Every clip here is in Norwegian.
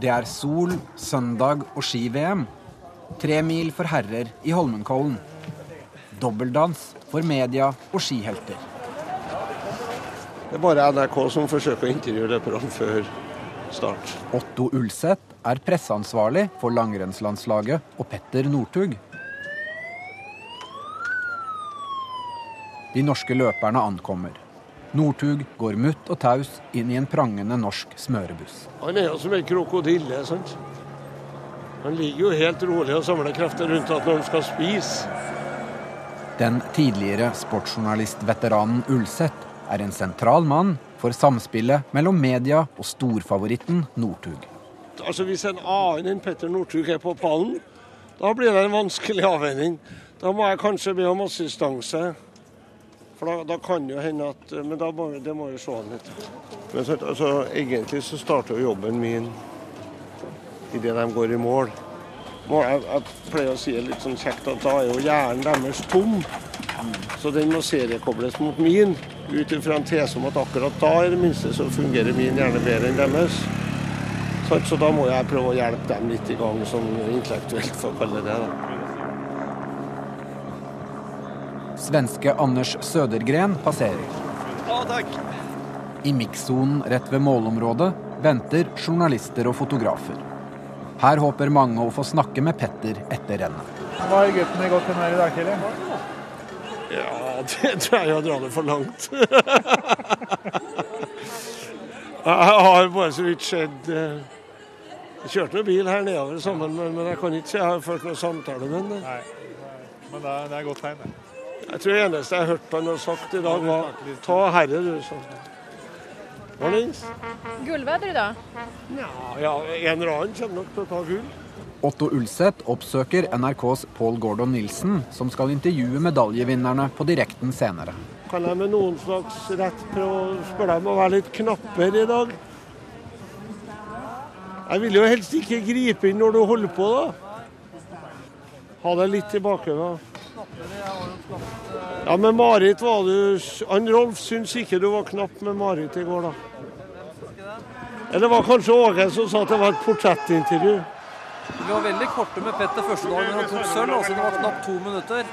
Det er sol, søndag og ski-VM. Tre mil for herrer i Holmenkollen. Dobbeldans for media og skihelter. Det er bare NRK som forsøker å intervjue løperne før start. Otto Ulseth er presseansvarlig for langrennslandslaget og Petter Northug. De norske løperne ankommer. Northug går mutt og taus inn i en prangende norsk smørebuss. Han er jo som en krokodille. sant? Han ligger jo helt rolig og samler krefter rundt at når han skal spise. Den tidligere sportsjournalistveteranen Ulseth er en sentral mann for samspillet mellom media og storfavoritten Northug. Altså Hvis en annen enn Petter Northug er på pallen, da blir det en vanskelig avveining. Da må jeg kanskje be om assistanse. For da, da kan jo hende at Men da må, det må jo se an litt. Men så, altså, egentlig så starter jo jobben min idet de går i mål. Må- Jeg, jeg pleier å si det litt sånn kjekt at da er jo hjernen deres tom. Så den må seriekobles mot min, ut ifra en tese om at akkurat da i det minste så fungerer min hjerne bedre enn deres. Så, Så da må jeg prøve å hjelpe dem litt i gang, sånn intellektuelt, for å kalle det det. da. Svenske Anders Sødergren passerer. I mikssonen rett ved målområdet venter journalister og fotografer. Her håper mange å få snakke med Petter etter rennet. Hva er gutten i godt humør i dag tidlig? Ja, det tror jeg er drar dra det for langt. jeg har bare så vidt sett eh, Jeg kjørte noen bil her nedover sammen, men, men jeg kan ikke si jeg har ført noen samtale med ham. Nei. Men det er, det er godt tegn, det. Jeg tror det eneste jeg hørte han har sagt i dag, var 'ta herre, du', sånn. Var det Nils? Gullväder idag? Ja, en eller annen kommer nok til å ta gull. Otto Ulseth oppsøker NRKs Paul Gordon Nilsen, som skal intervjue medaljevinnerne på direkten senere. Kan jeg med noen slags rett prøve å spørre om å være litt knappere i dag? Jeg vil jo helst ikke gripe inn når du holder på, da. Ha det litt tilbake, bakhodet. Ja, men Marit var du Han Rolf syns ikke du var knapp med Marit i går, da. Eller det var kanskje Åge som sa at det var et portrettintervju. Vi var veldig korte med Petter første dagen han tok sølv. altså Det var knapt to minutter.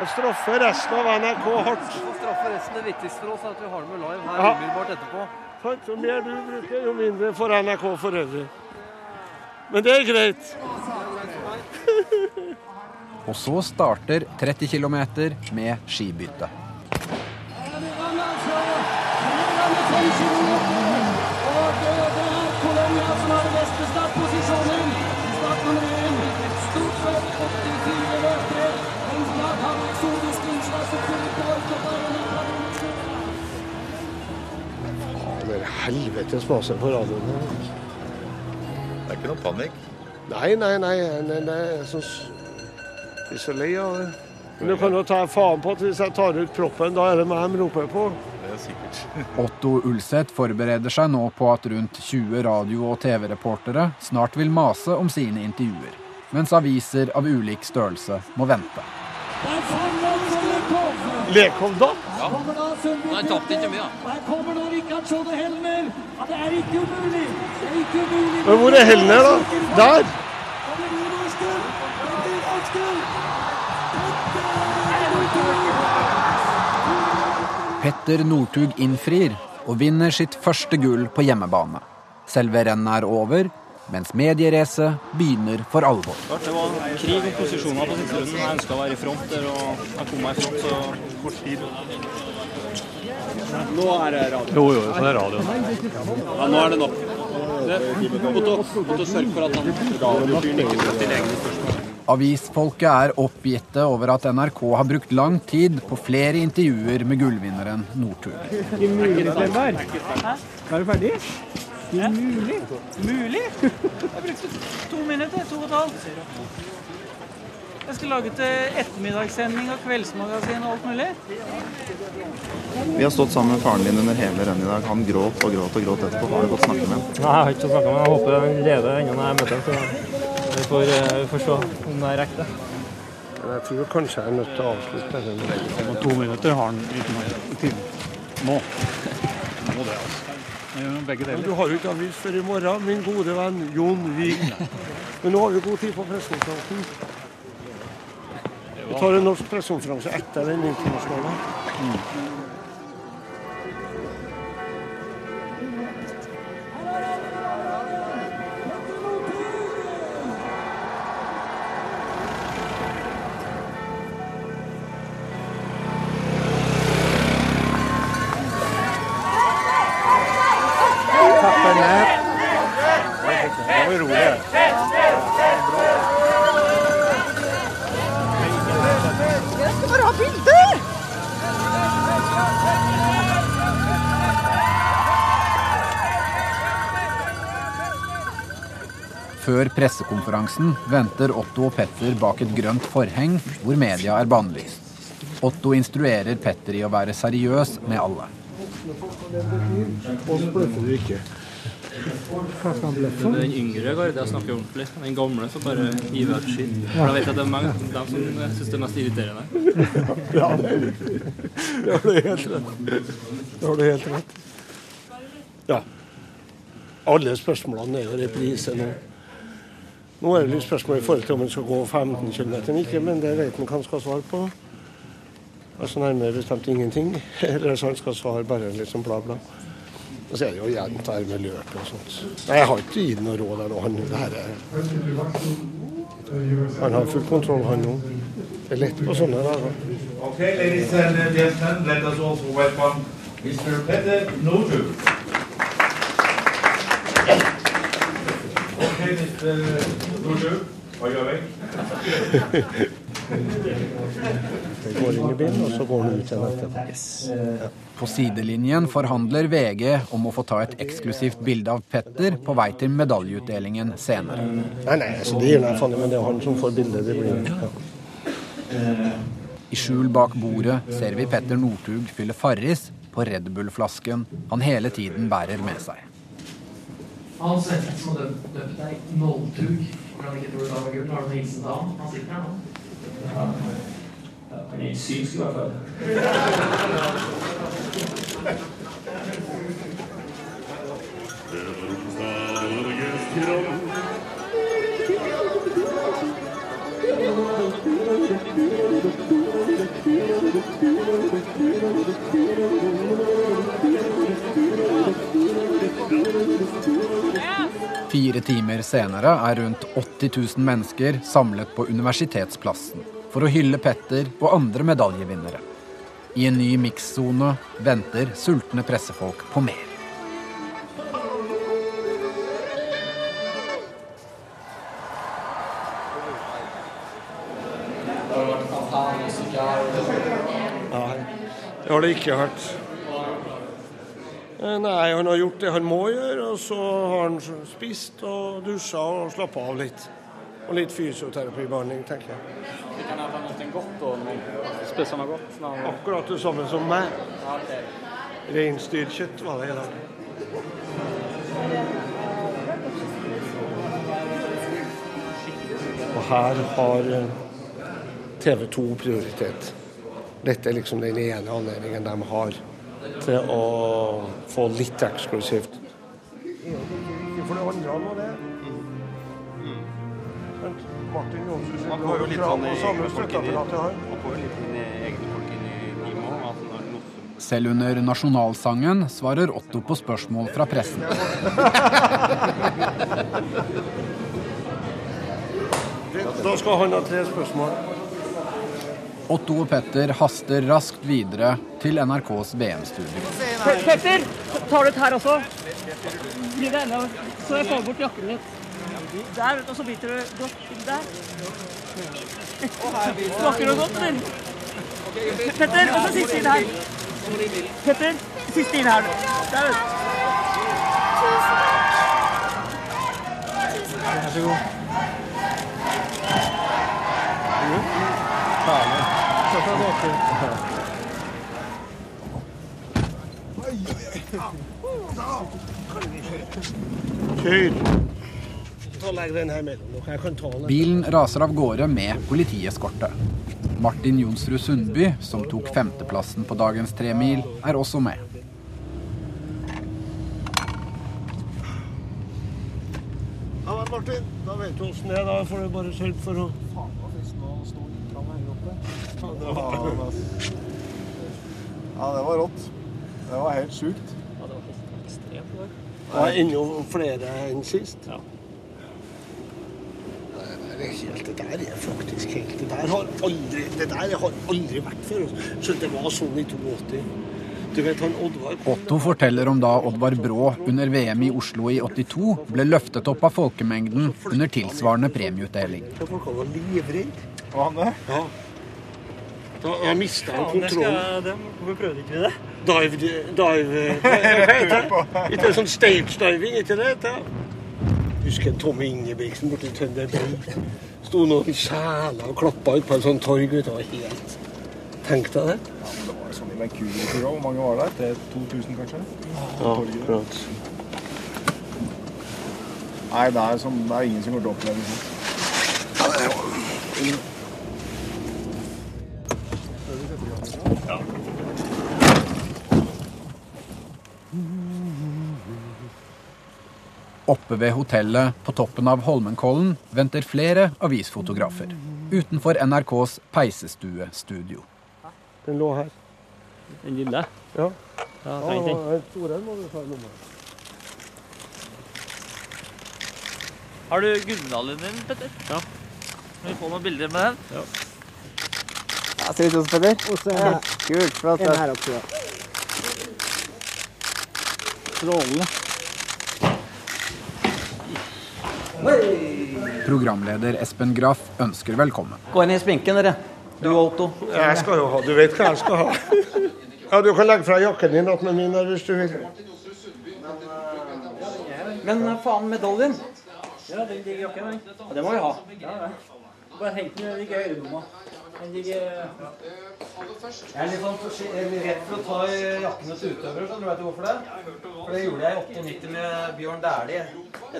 Jeg straffer resten av NRK hardt. Så straffer resten det viktigste for oss er at vi har det med live her Ja. umiddelbart etterpå. Sant? Jo mer du bruker, jo mindre for NRK for øvrig. Men det er greit. Og så starter 30 km med skibytte. Det helvetes mase på radioen. Det er ikke noe panikk. Nei, nei, nei. nei nei, er er så lei av det. Men du kan jo ta faen på at hvis jeg tar ut proppen, da er det meg de roper på. Det er sikkert. Otto Ulseth forbereder seg nå på at rundt 20 radio- og TV-reportere snart vil mase om sine intervjuer, mens aviser av ulik størrelse må vente. Lekov da? Ja. Han tapte ikke mye, da. Men hvor er Helmer, da? Der! Petter Northug innfrir og vinner sitt første gull på hjemmebane. Selve rennet er over, mens medieracet begynner for alvor. Det var krig om posisjoner på siste runden. Jeg ønska å være i front der, og jeg kom meg i front så kort tid. Nå er det radio. Jo, jo, så det er radio. Ja, nå er det nok. Det- Otto, Otto, sørge for at han radiofyren ikke skal stille egne spørsmål. Avisfolket er oppgitte over at NRK har brukt lang tid på flere intervjuer med gullvinneren Northug. Mulig? Jeg brukte to minutter, to og et halvt. Jeg skal lage til ettermiddagssending og kveldsmagasin og alt mulig. Vi har stått sammen med faren din under hele rennet i dag. Han gråt og gråt og gråt etterpå. Har du fått snakke med ham? Nei, jeg har ikke snakka med ham. Jeg håper han lever ennå når jeg møter ham. Vi får, eh, vi får se om det er riktig. Men Jeg tror kanskje jeg er nødt til å avslutte denne. To minutter har han uten tid. Nå. Nå det, altså. Begge Men du har jo ikke avis før i morgen, min gode venn Jon Vig. Men nå har vi god tid på pressekonferansen. Vi tar en norsk pressekonferanse etter den internasjonale. Nå Før pressekonferansen venter Otto og Petter bak et grønt forheng hvor media er bannlyst. Otto instruerer Petter i å være seriøs med alle. Den yngre garda snakker ordentlig. Den gamle får bare hive ut skitt. For da vet jeg at det er mange dem som syns det er mest irriterende. Ja, det. Det har du helt rett. Det har du helt rett. Ja. Alle spørsmålene er jo reprise nå. Nå er det litt spørsmål i forhold til om en skal gå 15 km eller ikke, men det vet en hva han skal svare på. Altså nærmere bestemt ingenting. Eller så han skal svare bare litt sånn bla, bla. Og så er det jo jevnt her med løpet og sånt. Nei, jeg har ikke gitt noe råd der nå. Han, det her er, han har full kontroll, han nå. Det er lett på sånne dager. Okay, ladies and gentlemen, let us also welcome Mr. Peter Northug. Okay, Mr. Det går inn i bilen, og så går den ut igjen etterpå. På sidelinjen forhandler VG om å få ta et eksklusivt bilde av Petter på vei til medaljeutdelingen senere. Nei, nei, altså det gir meg faen men det er han som får bildet. Det blir ja. I skjul bak bordet ser vi Petter Northug fylle Farris på Red Bull-flasken han hele tiden bærer med seg. Han svenske som har døpt døpt deg Nolltug, hvor han ikke tror det var gull. Har du noen hilsen til han? Han sitter her nå. Han er ikke synsk Fire timer senere er rundt 80 000 mennesker samlet på Universitetsplassen for å hylle Petter og andre medaljevinnere. I en ny mikssone venter sultne pressefolk på mer. Det har det ikke vært. Nei, han har gjort det han må gjøre, og så har han spist og dusja og slappa av litt. Og litt fysioterapibehandling, tenker jeg. Det kan ha noe godt og Spisa något godt? Akkurat det samme som meg. Reinsdyrkjøtt var det i dag. Og her har eh, TV 2 prioritet. Dette er liksom den ene anledningen de har til å få litt eksklusivt. For det andre nå, det. Martin Johnsen Man får jo litt sånn i egne folk inn i- egne folk inn i Selv under nasjonalsangen svarer Otto på spørsmål fra pressen. Da skal han ha tre spørsmål. Otto og Petter haster raskt videre til NRKs VM-studio. Petter, tar du et her også? Blir det enda Så jeg får bort jakken litt. Der, og så biter du godt der. Smaker det godt, eller? Petter, og så siste inn her. Petter, siste inn her. Der, vet du. Vær så god. por Bilen raser av gårde med politieskorte. Martin Jonsrud Sundby, som tok femteplassen på dagens tremil, er også med. Ja, Martin, da vet du åssen det er. Da får du bare sørge for å ja, det var rått. Det var helt sjukt. Ja, det var helt ekstremt i dag. Det er enda flere enn sist. Ja. Det er helt, det der er faktisk helt Det der har aldri, det der har aldri vært før. Så det var sånn i 82. Du vet han Oddvar Otto forteller om da Oddvar Brå under VM i Oslo i 82 ble løftet opp av folkemengden under tilsvarende premieutdeling. Folk var livredde. Var han det? Ja. Da, da mista han kontrollen. Hvorfor prøvde ikke vi det? Dive, dive Ikke det? Sånn stage diving, ikke det? heter? Husker Tommy Ingebrigtsen borte i Tønder Bay. Sto noen kjæler og klappa ut på en sånn torg. vet du, Det var helt Tenk deg det. Det var sånn i Vancouver, hvor mange var der? 2000 kanskje? Ja, akkurat. Nei, det er, som, det er ingen som går til å oppleve sånt. Oppe ved hotellet på toppen av Holmenkollen venter flere avisfotografer. Utenfor NRKs peisestuestudio. Den lå her. Den lille? Ja. Ja, den. store må du ta nummer. Har du gullmedaljen din, Petter? Ja. Kan vi få noen bilder med den? Ja. Ja, ser ut hos Petter. Ja, kult. Flott. En her også, ja. Strålende. Programleder Espen Graff ønsker velkommen. Gå inn i sminken, dere. Du og Otto. Jeg skal jo ha Du vet hva jeg skal ha. Ja, Du kan legge fra jakken din attmed min der hvis du vil. Men eh, faen, medaljen. Ja, den ligger i jakken, den. Ja, det må vi ha. Bare hent den, i øyelomma. Den ligger Jeg er litt sånn er redd for å ta jakkene til utøvere. skjønner du. Vet hvorfor det? For det gjorde jeg i 98 med Bjørn Dæhlie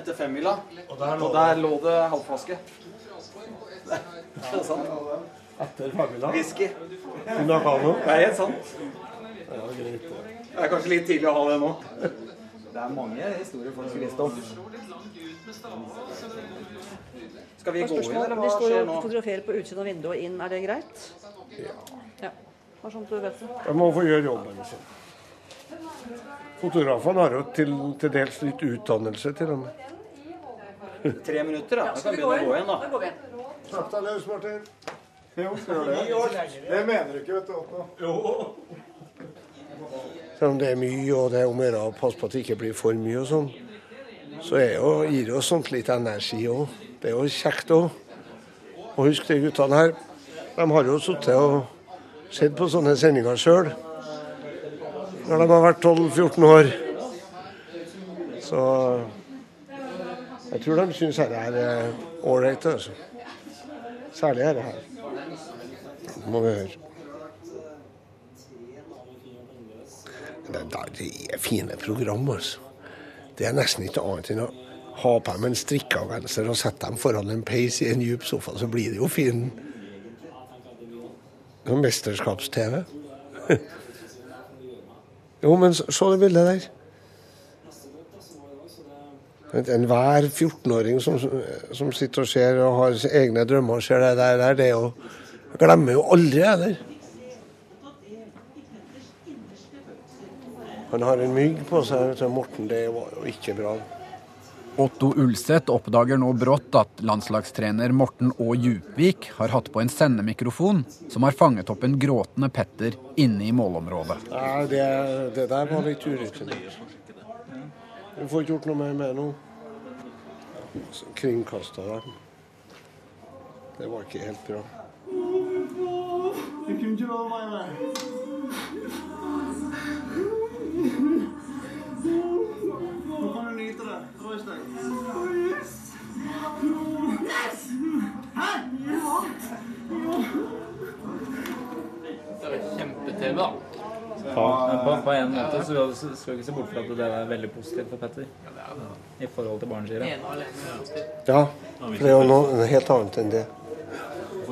etter femmila. Og der lå, det halvflaske. Det er sant. Etter femmila? Whisky. Det er helt sant. Ja, greit. Det er kanskje litt tidlig å ha det nå. Det er mange historier folk skulle visst om. Skal vi gå inn, eller hva de står skjer og nå? fotograferer på utsiden av vinduet og inn, er det greit? Ja. Bare sånn du vet det. Jeg må få gjøre jobben sin. Fotografene har jo til, til dels litt utdannelse til dem. Tre minutter, da. Da kan vi begynne å gå igjen, da. Slapp deg løs, Martin. Jo, skal du det? Det mener du ikke, vet du, Otto. Selv om det er mye, og det er om å gjøre å passe på at det ikke blir for mye og sånn, så jo, gir det jo sånt litt energi òg. Det er jo kjekt òg. Og husk de guttene her. De har jo sittet og sett på sånne sendinger sjøl. Når de har vært 12-14 år. Så jeg tror de syns dette er ålreit, altså. Særlig dette her. Må vi høre. Det, er fine program, altså. Det er nesten ikke annet enn å ha på dem en strikka genser og sette dem foran en peis i en djup sofa, så blir det jo fin mesterskaps-TV. jo, men se det bildet der. Enhver 14-åring som, som sitter og ser og har egne drømmer og ser det der det er jo glemmer jo aldri det der. Han har en mygg på seg, Så Morten. Det var jo ikke bra. Otto Ulseth oppdager nå brått at landslagstrener Morten Å Djupvik har hatt på en sendemikrofon som har fanget opp en gråtende Petter inne i målområdet. Nei, det, det der var litt urutinert. Vi får ikke gjort noe mer med nå. Kringkasta den. Det var ikke helt bra. Det kunne ikke være meg, det. Er kjempe-TV, da. På, på en måte så skal vi ikke se bort fra at det er veldig positivt for Petter. I forhold til barneskiret. Ja, for det er jo noe helt annet enn det.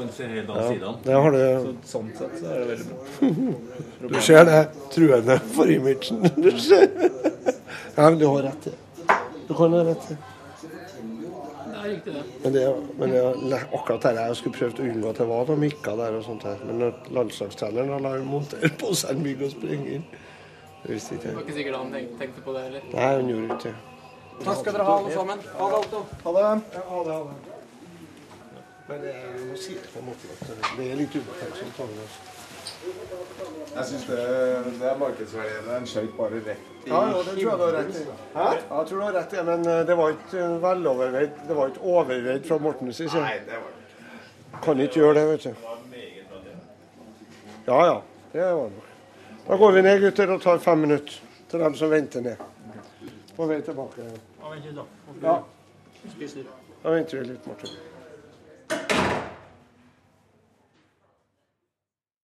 Ja, det har det. Så, sånn sett så er det veldig bra. Du ser det truende for imagen. Du. Ja, men du har rett. I det. Du det. Er riktig, det. Men, det, men det, akkurat dette jeg skulle prøvd å unngå at det var noen mikker der og sånt. her. Men når landslagstreneren har lar montere på seg en mygg og sprenge inn Det visste ikke Det var ikke sikkert han tenkte, på det heller. Nei, han gjorde ikke det. Takk skal dere ha, alle sammen. Ha det, Otto. Ha det. Ja, ha det, ha det. Men det, jeg må si det på en måte at det er litt ubetenksomt. Jeg syns det, det er markedsverdien. Den skjøt bare rett i Ja, ja, det tror jeg du har rett i. Hæ? Ja, jeg tror du har rett i, men eh, det var ikke veloverveid. Det var ikke overveid fra Mortens side. Nei, det var det ikke. Kan ikke gjøre det, vet du. Ja, ja. Det var det. Da går vi ned, gutter, og tar fem minutter til dem som venter ned. På vei tilbake. Ja. Da venter vi litt, Martin.